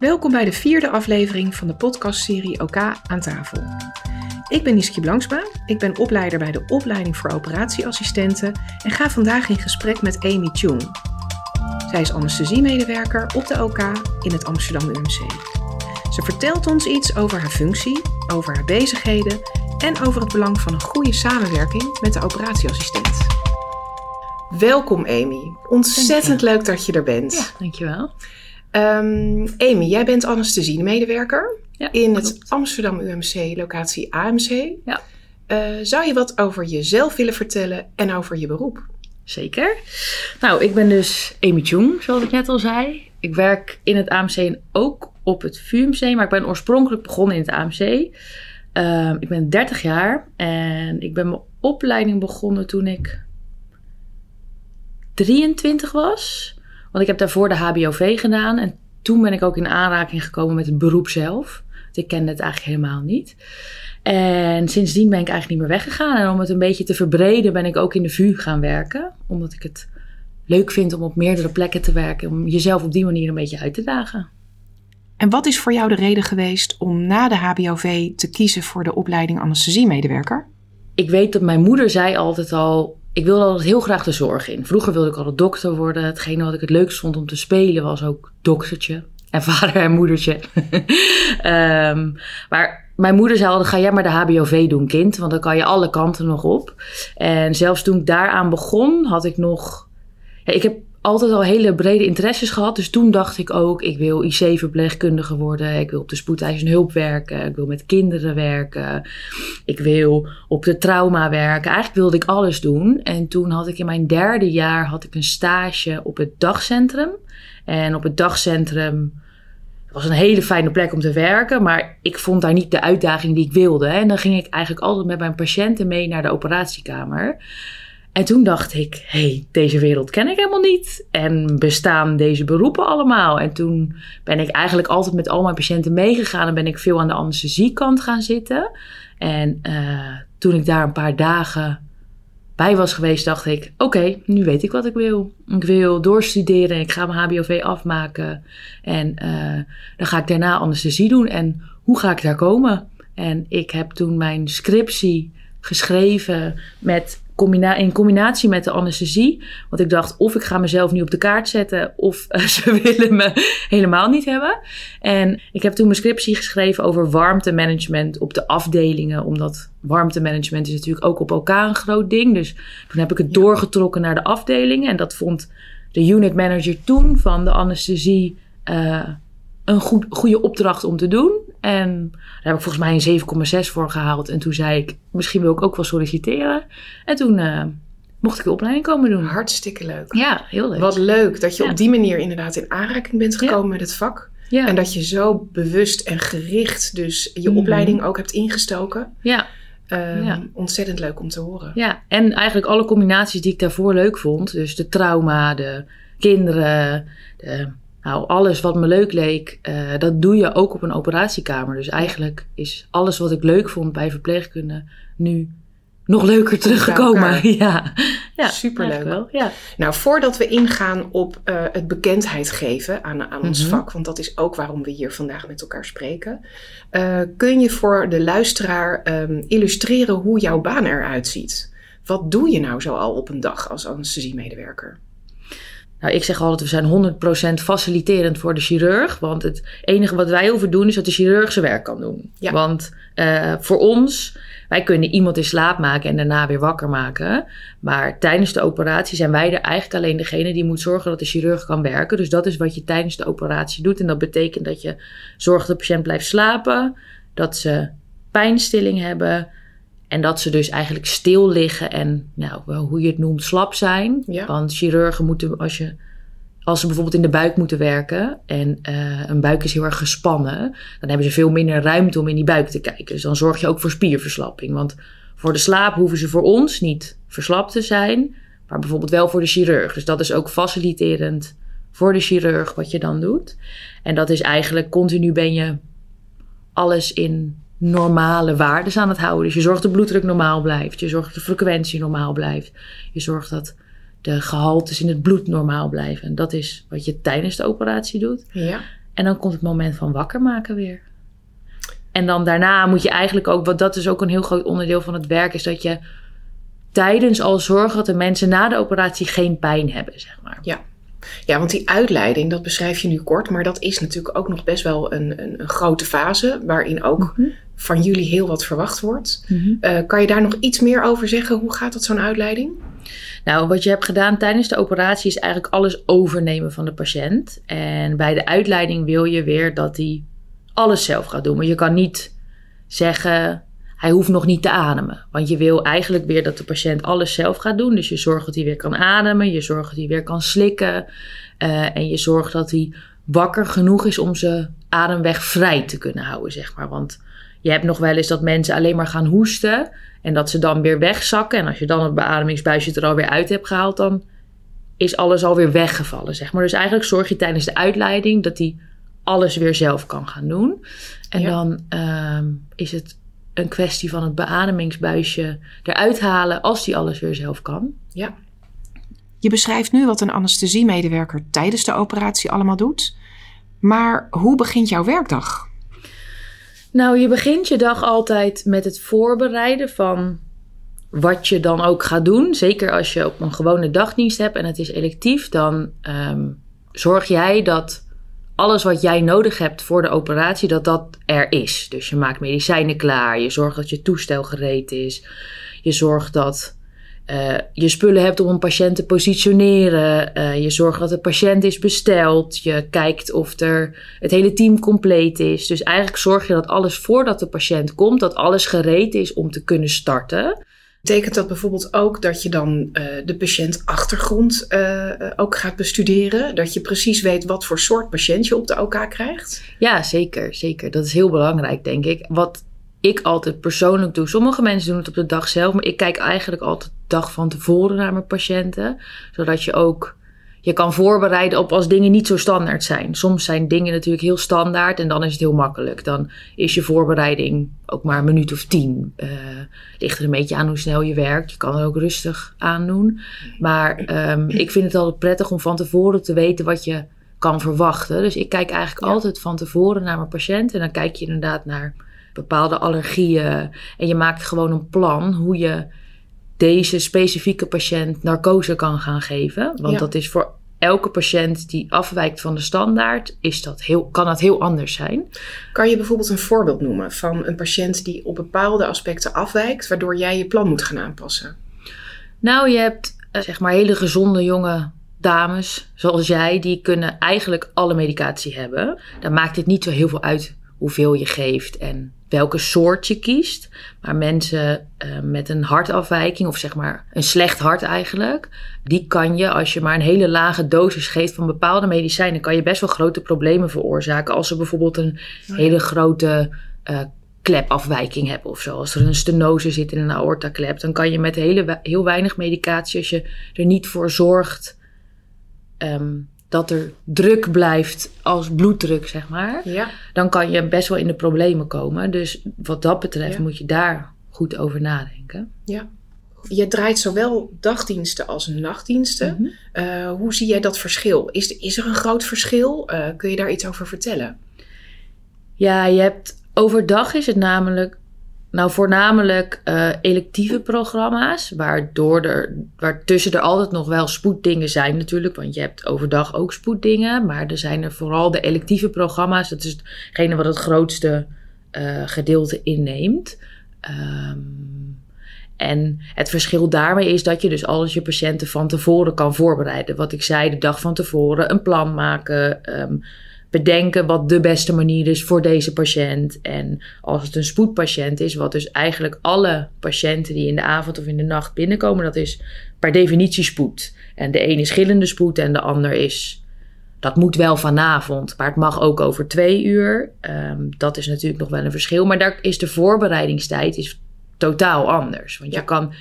Welkom bij de vierde aflevering van de podcastserie OK aan tafel. Ik ben Niski Blanksma, ik ben opleider bij de opleiding voor operatieassistenten en ga vandaag in gesprek met Amy Chung. Zij is anesthesiemedewerker op de OK in het Amsterdam UMC. Ze vertelt ons iets over haar functie, over haar bezigheden en over het belang van een goede samenwerking met de operatieassistent. Welkom Amy, ontzettend leuk dat je er bent. Ja, dankjewel. Um, Amy, jij bent anesthesiemedewerker Ja, in klopt. het Amsterdam UMC, locatie AMC. Ja. Eh, zou je wat over jezelf willen vertellen en over je beroep? Zeker. Nou, ik ben dus Amy Chung, zoals ik net al zei. Ik werk in het AMC en ook op het VUMC, maar ik ben oorspronkelijk begonnen in het AMC. Ehm, ik ben 30 jaar en ik ben mijn opleiding begonnen toen ik 23 was. Want ik heb daarvoor de HBOV gedaan en toen ben ik ook in aanraking gekomen met het beroep zelf. Want ik kende het eigenlijk helemaal niet. En sindsdien ben ik eigenlijk niet meer weggegaan. En om het een beetje te verbreden ben ik ook in de VU gaan werken. Omdat ik het leuk vind om op meerdere plekken te werken. Om jezelf op die manier een beetje uit te dagen. En wat is voor jou de reden geweest om na de HBOV te kiezen voor de opleiding anesthesiemedewerker? Ik weet dat mijn moeder zei altijd al... Ik wilde altijd heel graag de zorg in. Vroeger wilde ik altijd dokter worden. Hetgene wat ik het leukst vond om te spelen was ook doktertje. En vader en moedertje. Ehm, maar mijn moeder zei altijd, ga jij maar de HBOV doen, kind. Want dan kan je alle kanten nog op. En zelfs toen ik daaraan begon, had ik nog... Ja, ik heb altijd al hele brede interesses gehad. Dus toen dacht ik ook, ik wil IC-verpleegkundige worden. Ik wil op de spoedeisende hulp werken. Ik wil met kinderen werken. Ik wil op de trauma werken. Eigenlijk wilde ik alles doen. En toen had ik in mijn derde jaar had ik een stage op het dagcentrum. En op het dagcentrum was een hele fijne plek om te werken, maar ik vond daar niet de uitdaging die ik wilde. En dan ging ik eigenlijk altijd met mijn patiënten mee naar de operatiekamer. En toen dacht ik, hé, hey, deze wereld ken ik helemaal niet. En bestaan deze beroepen allemaal? En toen ben ik eigenlijk altijd met al mijn patiënten meegegaan en ben ik veel aan de anesthesiekant gaan zitten. En uh, toen ik daar een paar dagen bij was geweest, dacht ik: oké, nu weet ik wat ik wil. Ik wil doorstuderen, ik ga mijn HBOV afmaken en uh, dan ga ik daarna anesthesie doen. En hoe ga ik daar komen? En ik heb toen mijn scriptie geschreven met combina in combinatie met de anesthesie. Want ik dacht, of ik ga mezelf nu op de kaart zetten, of uh, ze willen me helemaal niet hebben. En ik heb toen mijn scriptie geschreven over warmtemanagement op de afdelingen. Omdat warmtemanagement is natuurlijk ook op elkaar een groot ding. Dus toen heb ik het ja. doorgetrokken naar de afdelingen. En dat vond de unit manager toen van de anesthesie uh, een goed, goede opdracht om te doen. En daar heb ik volgens mij een 7,6 voor gehaald. En toen zei ik, misschien wil ik ook wel solliciteren. En toen uh, mocht ik de opleiding komen doen. Hartstikke leuk. Ja, heel leuk. Wat leuk dat je ja. op die manier inderdaad in aanraking bent gekomen ja. met het vak. Ja. En dat je zo bewust en gericht dus je mm. opleiding ook hebt ingestoken. Ja. Um, ja. Ontzettend leuk om te horen. Ja, en eigenlijk alle combinaties die ik daarvoor leuk vond. Dus de trauma, de kinderen, de nou, alles wat me leuk leek, uh, dat doe je ook op een operatiekamer. Dus eigenlijk is alles wat ik leuk vond bij verpleegkunde nu nog leuker teruggekomen. Ja, ja superleuk. Wel, ja. Nou, voordat we ingaan op uh, het bekendheid geven aan, aan mm -hmm. ons Mhm. vak, want dat is ook waarom we hier vandaag met elkaar spreken, uh, kun je voor de luisteraar um, illustreren hoe jouw baan eruit ziet? Wat doe je nou zo al op een dag als anesthesiemedewerker? Nou, ik zeg altijd, we zijn 100% faciliterend voor de chirurg. Want het enige wat wij hoeven doen, is dat de chirurg zijn werk kan doen. Ja. Want uh, voor ons, wij kunnen iemand in slaap maken en daarna weer wakker maken. Maar tijdens de operatie zijn wij er eigenlijk alleen degene die moet zorgen dat de chirurg kan werken. Dus dat is wat je tijdens de operatie doet. En dat betekent dat je zorgt dat de patiënt blijft slapen. Dat ze pijnstilling hebben. En dat ze dus eigenlijk stil liggen en, nou, hoe je het noemt, slap zijn. Ja. Want chirurgen moeten, als, je, als ze bijvoorbeeld in de buik moeten werken en uh, een buik is heel erg gespannen, dan hebben ze veel minder ruimte om in die buik te kijken. Dus dan zorg je ook voor spierverslapping. Want voor de slaap hoeven ze voor ons niet verslapt te zijn, maar bijvoorbeeld wel voor de chirurg. Dus dat is ook faciliterend voor de chirurg wat je dan doet. En dat is eigenlijk continu ben je alles in normale waarden aan het houden. Dus je zorgt dat de bloeddruk normaal blijft. Je zorgt dat de frequentie normaal blijft. Je zorgt dat de gehaltes in het bloed normaal blijven. En dat is wat je tijdens de operatie doet. Ja. En dan komt het moment van wakker maken weer. En dan daarna moet je eigenlijk ook, want dat is ook een heel groot onderdeel van het werk, is dat je tijdens al zorgen dat de mensen na de operatie geen pijn hebben, zeg maar. Ja. Ja, want die uitleiding, dat beschrijf je nu kort, maar dat is natuurlijk ook nog best wel een, een, een grote fase waarin ook Mhm. Van jullie heel wat verwacht wordt. Mhm. Eh, kan je daar nog iets meer over zeggen? Hoe gaat dat zo'n uitleiding? Nou, wat je hebt gedaan tijdens de operatie is eigenlijk alles overnemen van de patiënt. En bij de uitleiding wil je weer dat hij alles zelf gaat doen. Maar je kan niet zeggen, hij hoeft nog niet te ademen. Want je wil eigenlijk weer dat de patiënt alles zelf gaat doen. Dus je zorgt dat hij weer kan ademen, je zorgt dat hij weer kan slikken. eh, en je zorgt dat hij wakker genoeg is om zijn ademweg vrij te kunnen houden, zeg maar. Want je hebt nog wel eens dat mensen alleen maar gaan hoesten. En dat ze dan weer wegzakken. En als je dan het beademingsbuisje er alweer uit hebt gehaald, dan is alles alweer weggevallen, zeg maar. Dus eigenlijk zorg je tijdens de uitleiding dat hij alles weer zelf kan gaan doen. En Ja. dan ehm, is het een kwestie van het beademingsbuisje eruit halen als hij alles weer zelf kan. Ja. Je beschrijft nu wat een anesthesiemedewerker tijdens de operatie allemaal doet. Maar hoe begint jouw werkdag? Nou, je begint je dag altijd met het voorbereiden van wat je dan ook gaat doen. Zeker als je op een gewone dagdienst hebt en het is electief, dan ehm, zorg jij dat alles wat jij nodig hebt voor de operatie, dat dat er is. Dus je maakt medicijnen klaar, je zorgt dat je toestel gereed is, je zorgt dat eh, je spullen hebt om een patiënt te positioneren, eh, je zorgt dat de patiënt is besteld, je kijkt of er het hele team compleet is. Dus eigenlijk zorg je dat alles voordat de patiënt komt, dat alles gereed is om te kunnen starten. Betekent dat bijvoorbeeld ook dat je dan eh, de patiënt achtergrond eh, eh, ook gaat bestuderen? Dat je precies weet wat voor soort patiënt je op de OK krijgt? Ja, zeker, zeker. Dat is heel belangrijk, denk ik. Wat ik altijd persoonlijk doe. Sommige mensen doen het op de dag zelf, maar ik kijk eigenlijk altijd de dag van tevoren naar mijn patiënten, zodat je ook je kan voorbereiden op als dingen niet zo standaard zijn. Soms zijn dingen natuurlijk heel standaard en dan is het heel makkelijk. Dan is je voorbereiding ook maar een minuut of tien. Eh ligt er een beetje aan hoe snel je werkt. Je kan er ook rustig aan doen. Maar ehm, ik vind het altijd prettig om van tevoren te weten wat je kan verwachten. Dus ik kijk eigenlijk Ja. altijd van tevoren naar mijn patiënt. En dan kijk je inderdaad naar bepaalde allergieën. En je maakt gewoon een plan hoe je deze specifieke patiënt narcose kan gaan geven. Want Ja. dat is voor elke patiënt die afwijkt van de standaard, is dat heel, kan dat heel anders zijn. Kan je bijvoorbeeld een voorbeeld noemen van een patiënt die op bepaalde aspecten afwijkt, waardoor jij je plan moet gaan aanpassen? Nou, je hebt eh, zeg maar hele gezonde jonge dames, zoals jij, die kunnen eigenlijk alle medicatie hebben. Dan maakt het niet zo heel veel uit hoeveel je geeft en welke soort je kiest. Maar mensen eh, met een hartafwijking, of zeg maar een slecht hart eigenlijk, die kan je, als je maar een hele lage dosis geeft van bepaalde medicijnen, kan je best wel grote problemen veroorzaken. Als ze bijvoorbeeld een hele grote eh, klepafwijking hebben of zo. Als er een stenose zit in een aortaklep, dan kan je met hele, heel weinig medicatie, als je er niet voor zorgt ehm, dat er druk blijft als bloeddruk, zeg maar, Ja. dan kan je best wel in de problemen komen. Dus wat dat betreft Ja. moet je daar goed over nadenken. Je draait zowel dagdiensten als nachtdiensten. Mhm. Eh, hoe zie jij dat verschil? Is, is er een groot verschil? Eh, kun je daar iets over vertellen? Ja, je hebt overdag is het namelijk, nou voornamelijk eh, electieve programma's, waardoor er, waartussen er altijd nog wel spoeddingen zijn natuurlijk, want je hebt overdag ook spoeddingen, maar er zijn er vooral de electieve programma's, dat is hetgene wat het grootste eh, gedeelte inneemt. Ehm, en het verschil daarmee is dat je dus alles je patiënten van tevoren kan voorbereiden. Wat ik zei, de dag van tevoren, een plan maken, ehm, bedenken wat de beste manier is voor deze patiënt. En als het een spoedpatiënt is, wat dus eigenlijk alle patiënten die in de avond of in de nacht binnenkomen, dat is per definitie spoed. En de een is gillende spoed en de ander is. Dat moet wel vanavond, maar het mag ook over twee uur. Ehm, dat is natuurlijk nog wel een verschil. Maar daar is de voorbereidingstijd is totaal anders. Want Ja. je kan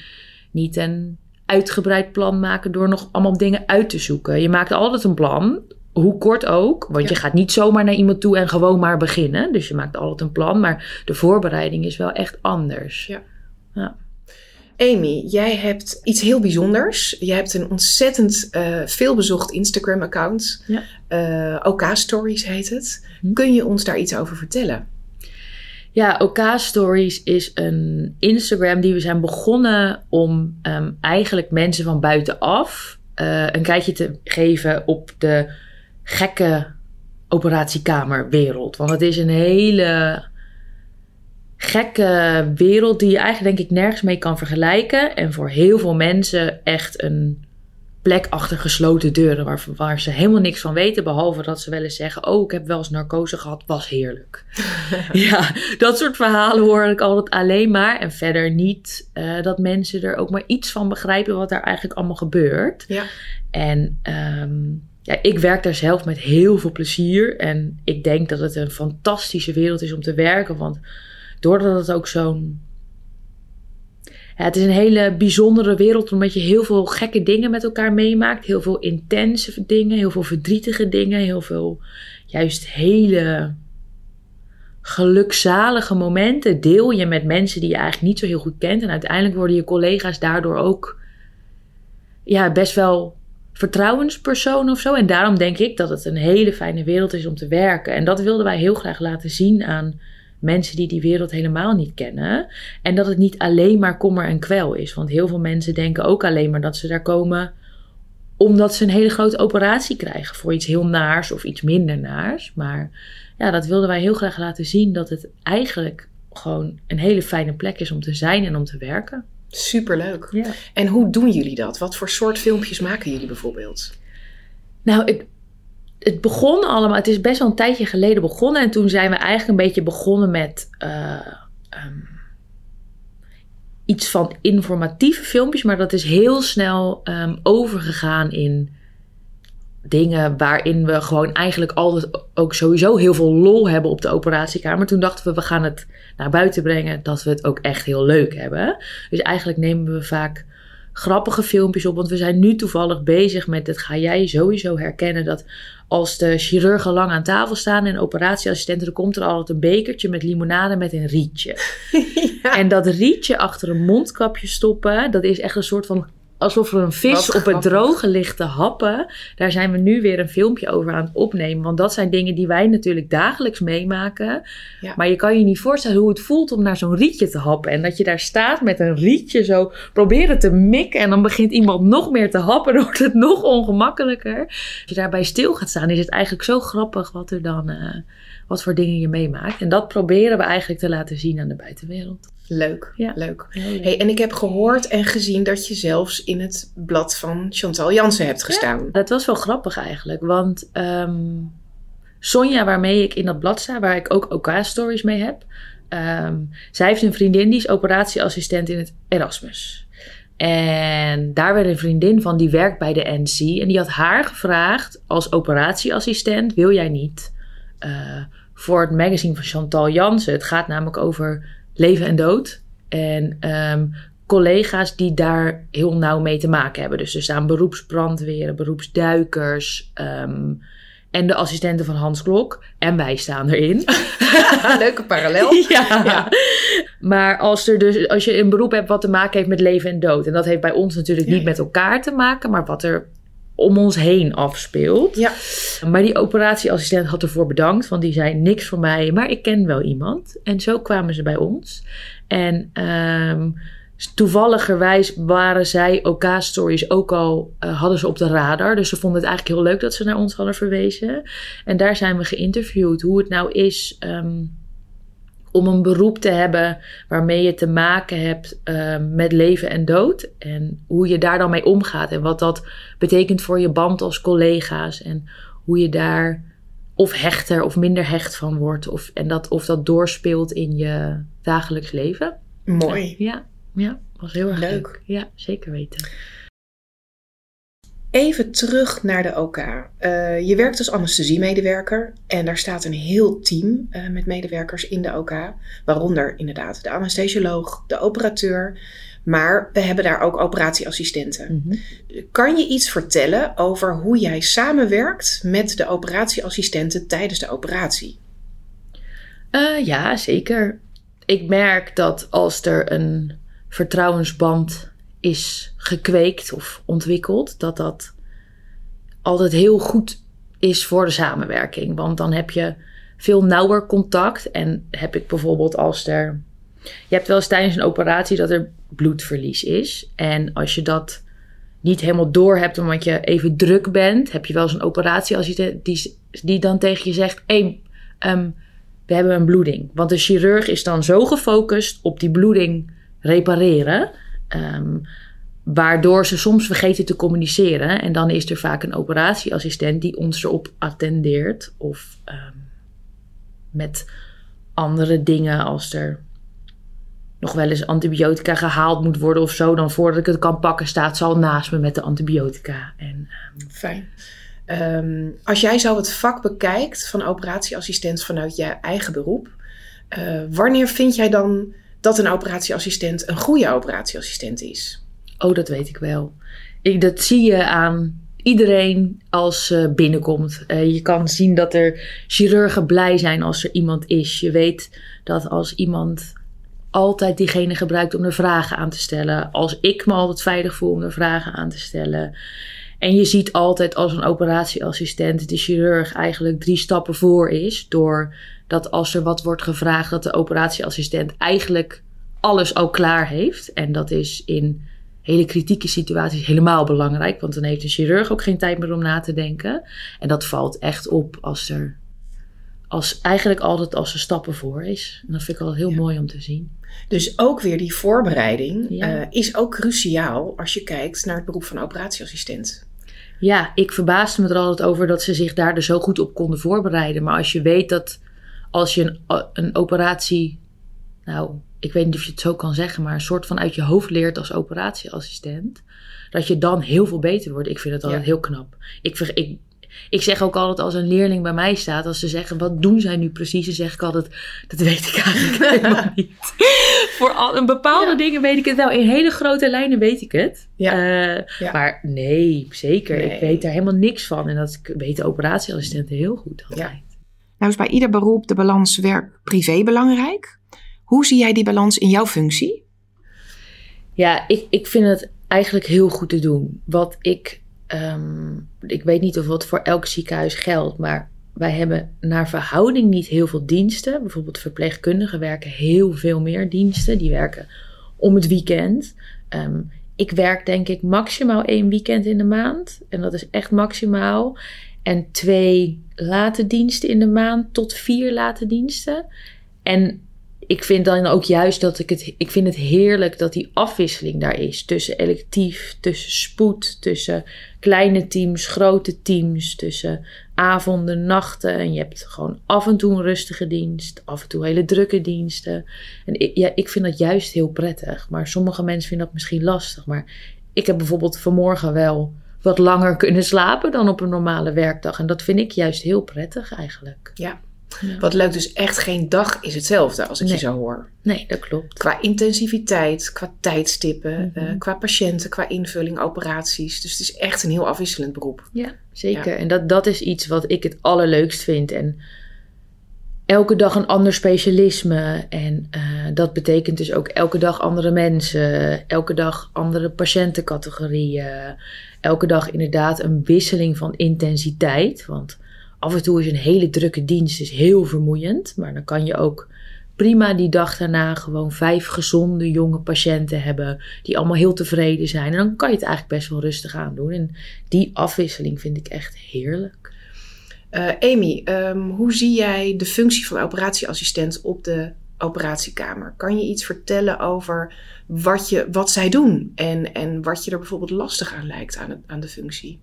niet een uitgebreid plan maken door nog allemaal dingen uit te zoeken. Je maakt altijd een plan, hoe kort ook. Want Ja. je gaat niet zomaar naar iemand toe en gewoon maar beginnen. Dus je maakt altijd een plan. Maar de voorbereiding is wel echt anders. Ja. Amy, jij hebt iets heel bijzonders. Je hebt een ontzettend uh, veelbezocht Instagram-account. Ja. Uh, OK Stories heet het. Hm. Kun je ons daar iets over vertellen? Ja, OK Stories is een Instagram die we zijn begonnen om um, eigenlijk mensen van buitenaf uh, een kijkje te geven op de gekke operatiekamerwereld. Want het is een hele gekke wereld die je eigenlijk denk ik nergens mee kan vergelijken. En voor heel veel mensen echt een plek achter gesloten deuren waar, waar ze helemaal niks van weten. Behalve dat ze wel eens zeggen, oh ik heb wel eens narcose gehad, was heerlijk. ja, dat soort verhalen hoor ik altijd alleen maar. En verder niet uh, dat mensen er ook maar iets van begrijpen wat daar eigenlijk allemaal gebeurt. Ja. En um, ja, ik werk daar zelf met heel veel plezier. En ik denk dat het een fantastische wereld is om te werken. Want doordat het ook zo'n. Ja, het is een hele bijzondere wereld omdat je heel veel gekke dingen met elkaar meemaakt. Heel veel intense dingen, heel veel verdrietige dingen, heel veel juist hele gelukzalige momenten deel je met mensen die je eigenlijk niet zo heel goed kent. En uiteindelijk worden je collega's daardoor ook ja, best wel vertrouwenspersoon of zo. En daarom denk ik dat het een hele fijne wereld is om te werken. En dat wilden wij heel graag laten zien aan mensen die die wereld helemaal niet kennen. En dat het niet alleen maar kommer en kwel is. Want heel veel mensen denken ook alleen maar dat ze daar komen omdat ze een hele grote operatie krijgen voor iets heel naars of iets minder naars. Maar ja, dat wilden wij heel graag laten zien dat het eigenlijk gewoon een hele fijne plek is om te zijn en om te werken. Superleuk. Ja. En hoe doen jullie dat? Wat voor soort filmpjes maken jullie bijvoorbeeld? Nou, het, het begon allemaal, het is best wel een tijdje geleden begonnen. En toen zijn we eigenlijk een beetje begonnen met uh, um, iets van informatieve filmpjes. Maar dat is heel snel um, overgegaan in dingen waarin we gewoon eigenlijk altijd ook sowieso heel veel lol hebben op de operatiekamer. Toen dachten we, we gaan het naar buiten brengen dat we het ook echt heel leuk hebben. Dus eigenlijk nemen we vaak grappige filmpjes op. Want we zijn nu toevallig bezig met, dat ga jij sowieso herkennen, dat als de chirurgen lang aan tafel staan en operatieassistenten, dan komt er altijd een bekertje met limonade met een rietje. ja. En dat rietje achter een mondkapje stoppen, dat is echt een soort van alsof er een vis op het droge ligt te happen. Daar zijn we nu weer een filmpje over aan het opnemen. Want dat zijn dingen die wij natuurlijk dagelijks meemaken. Ja. Maar je kan je niet voorstellen hoe het voelt om naar zo'n rietje te happen. En dat je daar staat met een rietje zo proberen te mikken. En dan begint iemand nog meer te happen. Dan wordt het nog ongemakkelijker. Als je daarbij stil gaat staan, is het eigenlijk zo grappig wat er dan... Uh, wat voor dingen je meemaakt. En dat proberen we eigenlijk te laten zien aan de buitenwereld. Leuk, ja. leuk. Hey, en ik heb gehoord en gezien dat je zelfs in het blad van Chantal Jansen hebt gestaan. Ja, dat was wel grappig eigenlijk, want um, Sonja, waarmee ik in dat blad sta, waar ik ook OK-stories mee heb, um, zij heeft een vriendin die is operatieassistent in het Erasmus. En daar werd een vriendin van die werkt bij de NC en die had haar gevraagd als operatieassistent, wil jij niet uh, voor het magazine van Chantal Jansen, het gaat namelijk over leven en dood. En um, collega's die daar heel nauw mee te maken hebben. Dus er staan beroepsbrandweren, beroepsduikers. Um, en de assistenten van Hans Klok. En wij staan erin. Leuke parallel. ja. ja. Maar als, er dus, als je een beroep hebt wat te maken heeft met leven en dood. En dat heeft bij ons natuurlijk ja, niet met elkaar te maken. Maar wat er om ons heen afspeelt. Ja. Maar die operatieassistent had ervoor bedankt, want die zei niks voor mij, maar ik ken wel iemand. En zo kwamen ze bij ons. En um, toevalligerwijs waren zij OK-stories ook al, uh, hadden ze op de radar. Dus ze vonden het eigenlijk heel leuk dat ze naar ons hadden verwezen. En daar zijn we geïnterviewd hoe het nou is... Um, om een beroep te hebben waarmee je te maken hebt uh, met leven en dood. En hoe je daar dan mee omgaat. En wat dat betekent voor je band als collega's. En hoe je daar of hechter of minder hecht van wordt. Of, en dat, of dat doorspeelt in je dagelijks leven. Mooi. Ja, ja was heel erg leuk. leuk. Ja, zeker weten. Even terug naar de OK. Uh, je werkt als anesthesiemedewerker en daar staat een heel team uh, met medewerkers in de OK. Waaronder inderdaad de anesthesioloog, de operateur. Maar we hebben daar ook operatieassistenten. Mm -hmm. Kan je iets vertellen over hoe jij samenwerkt met de operatieassistenten tijdens de operatie? Uh, ja, zeker. Ik merk dat als er een vertrouwensband is gekweekt of ontwikkeld, dat dat altijd heel goed is voor de samenwerking. Want dan heb je veel nauwer contact. En heb ik bijvoorbeeld als er. Je hebt wel eens tijdens een operatie dat er bloedverlies is. En als je dat niet helemaal door hebt omdat je even druk bent, heb je wel eens een operatieassistent die, die dan tegen je zegt: hey, we hebben een bloeding. Want de chirurg is dan zo gefocust op die bloeding repareren. Ehm, waardoor ze soms vergeten te communiceren. En dan is er vaak een operatieassistent die ons erop attendeert. Of um, met andere dingen als er nog wel eens antibiotica gehaald moet worden of zo. Dan voordat ik het kan pakken staat ze al naast me met de antibiotica. En, um, Fijn. Als jij zo het vak bekijkt van operatieassistent vanuit je eigen beroep. Uh, wanneer vind jij dan dat een operatieassistent een goede operatieassistent is? Oh, dat weet ik wel. Ik, dat zie je aan iedereen als ze binnenkomt. Uh, je kan zien dat er chirurgen blij zijn als er iemand is. Je weet dat als iemand altijd diegene gebruikt om er vragen aan te stellen. Als ik me altijd veilig voel om er vragen aan te stellen. En je ziet altijd als een operatieassistent de chirurg eigenlijk drie stappen voor is. Doordat als er wat wordt gevraagd, dat de operatieassistent eigenlijk alles al klaar heeft. En dat is in hele kritieke situaties helemaal belangrijk. Want dan heeft de chirurg ook geen tijd meer om na te denken. En dat valt echt op als er. Als, eigenlijk altijd als er stappen voor is. En dat vind ik altijd heel mooi om te zien. Dus ook weer die voorbereiding eh, is ook cruciaal als je kijkt naar het beroep van operatieassistent. Ja, ik verbaasde me er altijd over dat ze zich daar dus zo goed op konden voorbereiden. Maar als je weet dat als je een, een operatie, nou, ik weet niet of je het zo kan zeggen, maar een soort van uit je hoofd leert als operatieassistent, dat je dan heel veel beter wordt. Ik vind het altijd heel knap. Ik, ik, ik zeg ook altijd als een leerling bij mij staat, als ze zeggen wat doen zij nu precies, dan zeg ik altijd dat weet ik eigenlijk helemaal niet. Voor al, een bepaalde dingen weet ik het wel. In hele grote lijnen weet ik het. Ja. Uh, maar nee, zeker. Ik weet daar helemaal niks van. En dat weten operatieassistenten heel goed altijd. Nou is bij ieder beroep de balans werk-privé belangrijk. Hoe zie jij die balans in jouw functie? Ja, ik, ik vind het eigenlijk heel goed te doen. Wat ik, um, ik weet niet of het voor elk ziekenhuis geldt, maar wij hebben naar verhouding niet heel veel diensten. Bijvoorbeeld verpleegkundigen werken heel veel meer diensten. Die werken om het weekend. Um, ik werk denk ik maximaal één weekend in de maand. En dat is echt maximaal. En twee late diensten in de maand tot vier late diensten. En ik vind dan ook juist dat ik het. Ik vind het heerlijk dat die afwisseling daar is. Tussen electief, tussen spoed, tussen kleine teams, grote teams, tussen avonden, nachten. En je hebt gewoon af en toe een rustige dienst, af en toe hele drukke diensten. En ja, ik vind dat juist heel prettig. Maar sommige mensen vinden dat misschien lastig. Maar ik heb bijvoorbeeld vanmorgen wel wat langer kunnen slapen dan op een normale werkdag. En dat vind ik juist heel prettig eigenlijk. Ja, wat leuk, dus echt geen dag is hetzelfde als ik je zo hoor. Nee, dat klopt. Qua intensiviteit, qua tijdstippen, mhm. eh, qua patiënten, qua invulling, operaties. Dus het is echt een heel afwisselend beroep. Ja, zeker. En dat, dat is iets wat ik het allerleukst vind. En elke dag een ander specialisme. En uh, dat betekent dus ook elke dag andere mensen. Elke dag andere patiëntencategorieën. Elke dag inderdaad een wisseling van intensiteit. Want af en toe is een hele drukke dienst is heel vermoeiend. Maar dan kan je ook prima die dag daarna gewoon vijf gezonde jonge patiënten hebben. Die allemaal heel tevreden zijn. En dan kan je het eigenlijk best wel rustig aan doen. En die afwisseling vind ik echt heerlijk. Uh, Amy, um, hoe zie jij de functie van operatieassistent op de operatiekamer? Kan je iets vertellen over wat, je, wat zij doen en, en wat je er bijvoorbeeld lastig aan lijkt aan, aan de functie?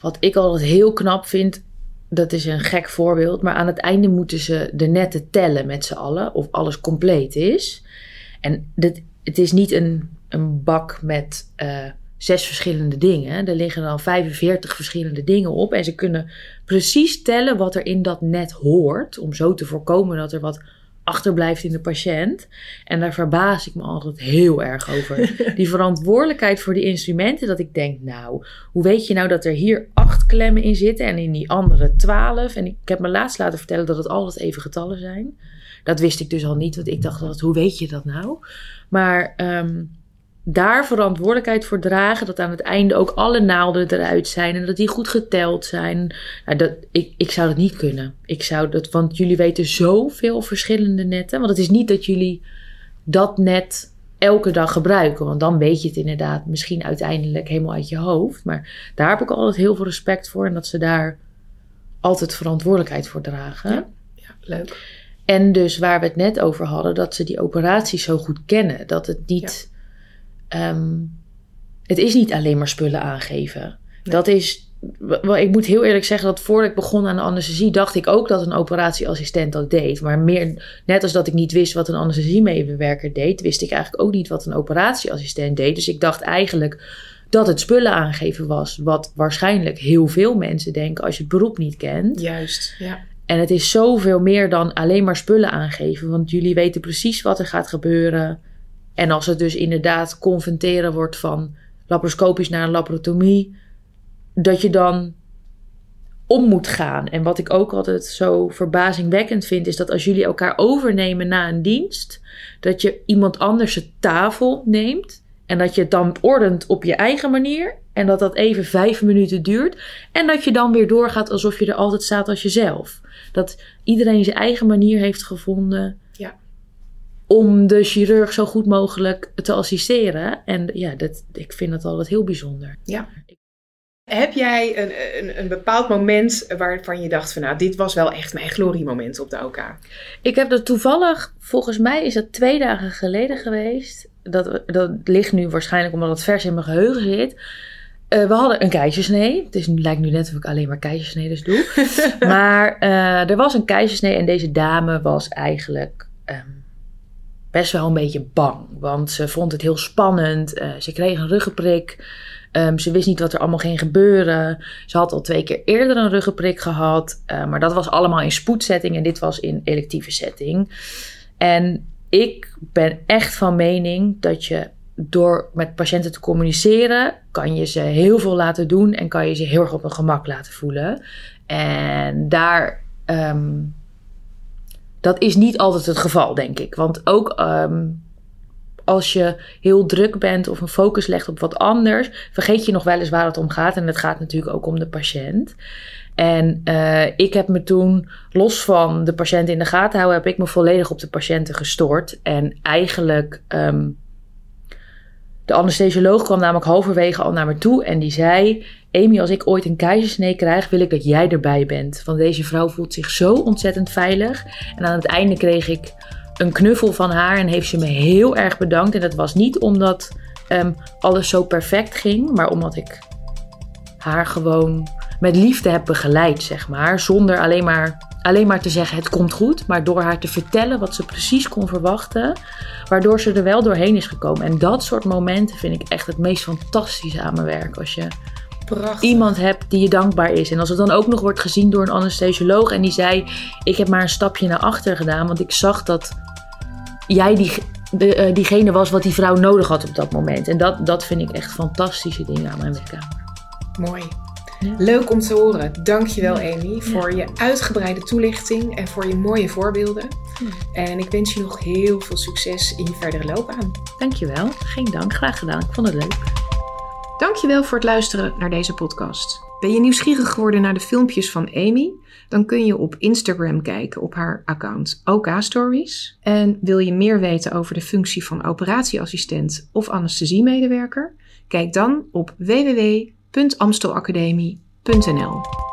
Wat ik altijd heel knap vind, dat is een gek voorbeeld, maar aan het einde moeten ze de netten tellen met z'n allen of alles compleet is. En dit, het is niet een, een bak met uh, zes verschillende dingen. Er liggen dan 45 verschillende dingen op en ze kunnen precies tellen wat er in dat net hoort, om zo te voorkomen dat er wat achterblijft in de patiënt. En daar verbaas ik me altijd heel erg over. die verantwoordelijkheid voor die instrumenten, dat ik denk, nou, hoe weet je nou dat er hier acht klemmen in zitten en in die andere twaalf? En ik heb me laatst laten vertellen dat het altijd even getallen zijn. Dat wist ik dus al niet, want ik dacht dat, hoe weet je dat nou? Maar ehm, daar verantwoordelijkheid voor dragen, dat aan het einde ook alle naalden eruit zijn en dat die goed geteld zijn. Nou, dat, ik, ik zou dat niet kunnen. Ik zou dat, want jullie weten zoveel verschillende netten. Want het is niet dat jullie dat net elke dag gebruiken, want dan weet je het inderdaad misschien uiteindelijk helemaal uit je hoofd. Maar daar heb ik altijd heel veel respect voor en dat ze daar altijd verantwoordelijkheid voor dragen. Ja, ja leuk. En dus waar we het net over hadden, dat ze die operaties zo goed kennen. Dat het niet. Ehm, het is niet alleen maar spullen aangeven. Dat is. Ik moet heel eerlijk zeggen dat voordat ik begon aan de anesthesie, dacht ik ook dat een operatieassistent dat deed. Maar meer, net als dat ik niet wist wat een anesthesiemedewerker deed, wist ik eigenlijk ook niet wat een operatieassistent deed. Dus ik dacht eigenlijk dat het spullen aangeven was. Wat waarschijnlijk heel veel mensen denken als je het beroep niet kent. Juist, ja. En het is zoveel meer dan alleen maar spullen aangeven. Want jullie weten precies wat er gaat gebeuren. En als het dus inderdaad confronteren wordt van laparoscopisch naar een laparotomie, dat je dan om moet gaan. En wat ik ook altijd zo verbazingwekkend vind, is dat als jullie elkaar overnemen na een dienst, dat je iemand anders de tafel neemt en dat je het dan ordent op je eigen manier. En dat dat even vijf minuten duurt. En dat je dan weer doorgaat alsof je er altijd staat als jezelf. Dat iedereen zijn eigen manier heeft gevonden. Om de chirurg zo goed mogelijk te assisteren. En ja, dat, ik vind dat altijd heel bijzonder. Ja. Heb jij een, een, een, bepaald moment waarvan je dacht van nou, dit was wel echt mijn gloriemoment op de OK? Ik heb dat toevallig, volgens mij is dat twee dagen geleden geweest. Dat, dat ligt nu waarschijnlijk omdat het vers in mijn geheugen zit. Uh, we hadden een keizersnee. Het is, lijkt nu net of ik alleen maar keizersnedes doe. maar uh, er was een keizersnee en deze dame was eigenlijk um, best wel een beetje bang. Want ze vond het heel spannend. Uh, ze kreeg een ruggenprik. Um, ze wist niet wat er allemaal ging gebeuren. Ze had al twee keer eerder een ruggenprik gehad. maar dat was allemaal in spoedsetting en dit was in electieve setting. En ik ben echt van mening dat je door met patiënten te communiceren, kan je ze heel veel laten doen en kan je ze heel erg op hun gemak laten voelen. En daar, um, dat is niet altijd het geval, denk ik. Want ook um, als je heel druk bent of een focus legt op wat anders, vergeet je nog wel eens waar het om gaat. En het gaat natuurlijk ook om de patiënt. En uh, ik heb me toen, los van de patiënt in de gaten houden, heb ik me volledig op de patiënten gestort. En eigenlijk um, de anesthesioloog kwam namelijk halverwege al naar me toe en die zei: Amy, als ik ooit een keizersnee krijg, wil ik dat jij erbij bent. Want deze vrouw voelt zich zo ontzettend veilig. En aan het einde kreeg ik een knuffel van haar en heeft ze me heel erg bedankt. En dat was niet omdat um, alles zo perfect ging, maar omdat ik haar gewoon met liefde heb begeleid, zeg maar. Zonder alleen maar alleen maar te zeggen het komt goed, maar door haar te vertellen wat ze precies kon verwachten, waardoor ze er wel doorheen is gekomen. En dat soort momenten vind ik echt het meest fantastische aan mijn werk. Als je Prachtig. iemand hebt die je dankbaar is. En als het dan ook nog wordt gezien door een anesthesioloog en die zei: Ik heb maar een stapje naar achter gedaan, want ik zag dat jij die, de, uh, diegene was wat die vrouw nodig had op dat moment. En dat, dat vind ik echt fantastische dingen aan mijn werkkamer. Mooi. Leuk om te horen. Dankjewel Amy voor je uitgebreide toelichting en voor je mooie voorbeelden. En ik wens je nog heel veel succes in je verdere loopbaan. Dankjewel. Geen dank. Graag gedaan. Ik vond het leuk. Dankjewel voor het luisteren naar deze podcast. Ben je nieuwsgierig geworden naar de filmpjes van Amy? Dan kun je op Instagram kijken op haar account OK Stories. En wil je meer weten over de functie van operatieassistent of anesthesiemedewerker? Kijk dan op www www.amstelacademie.nl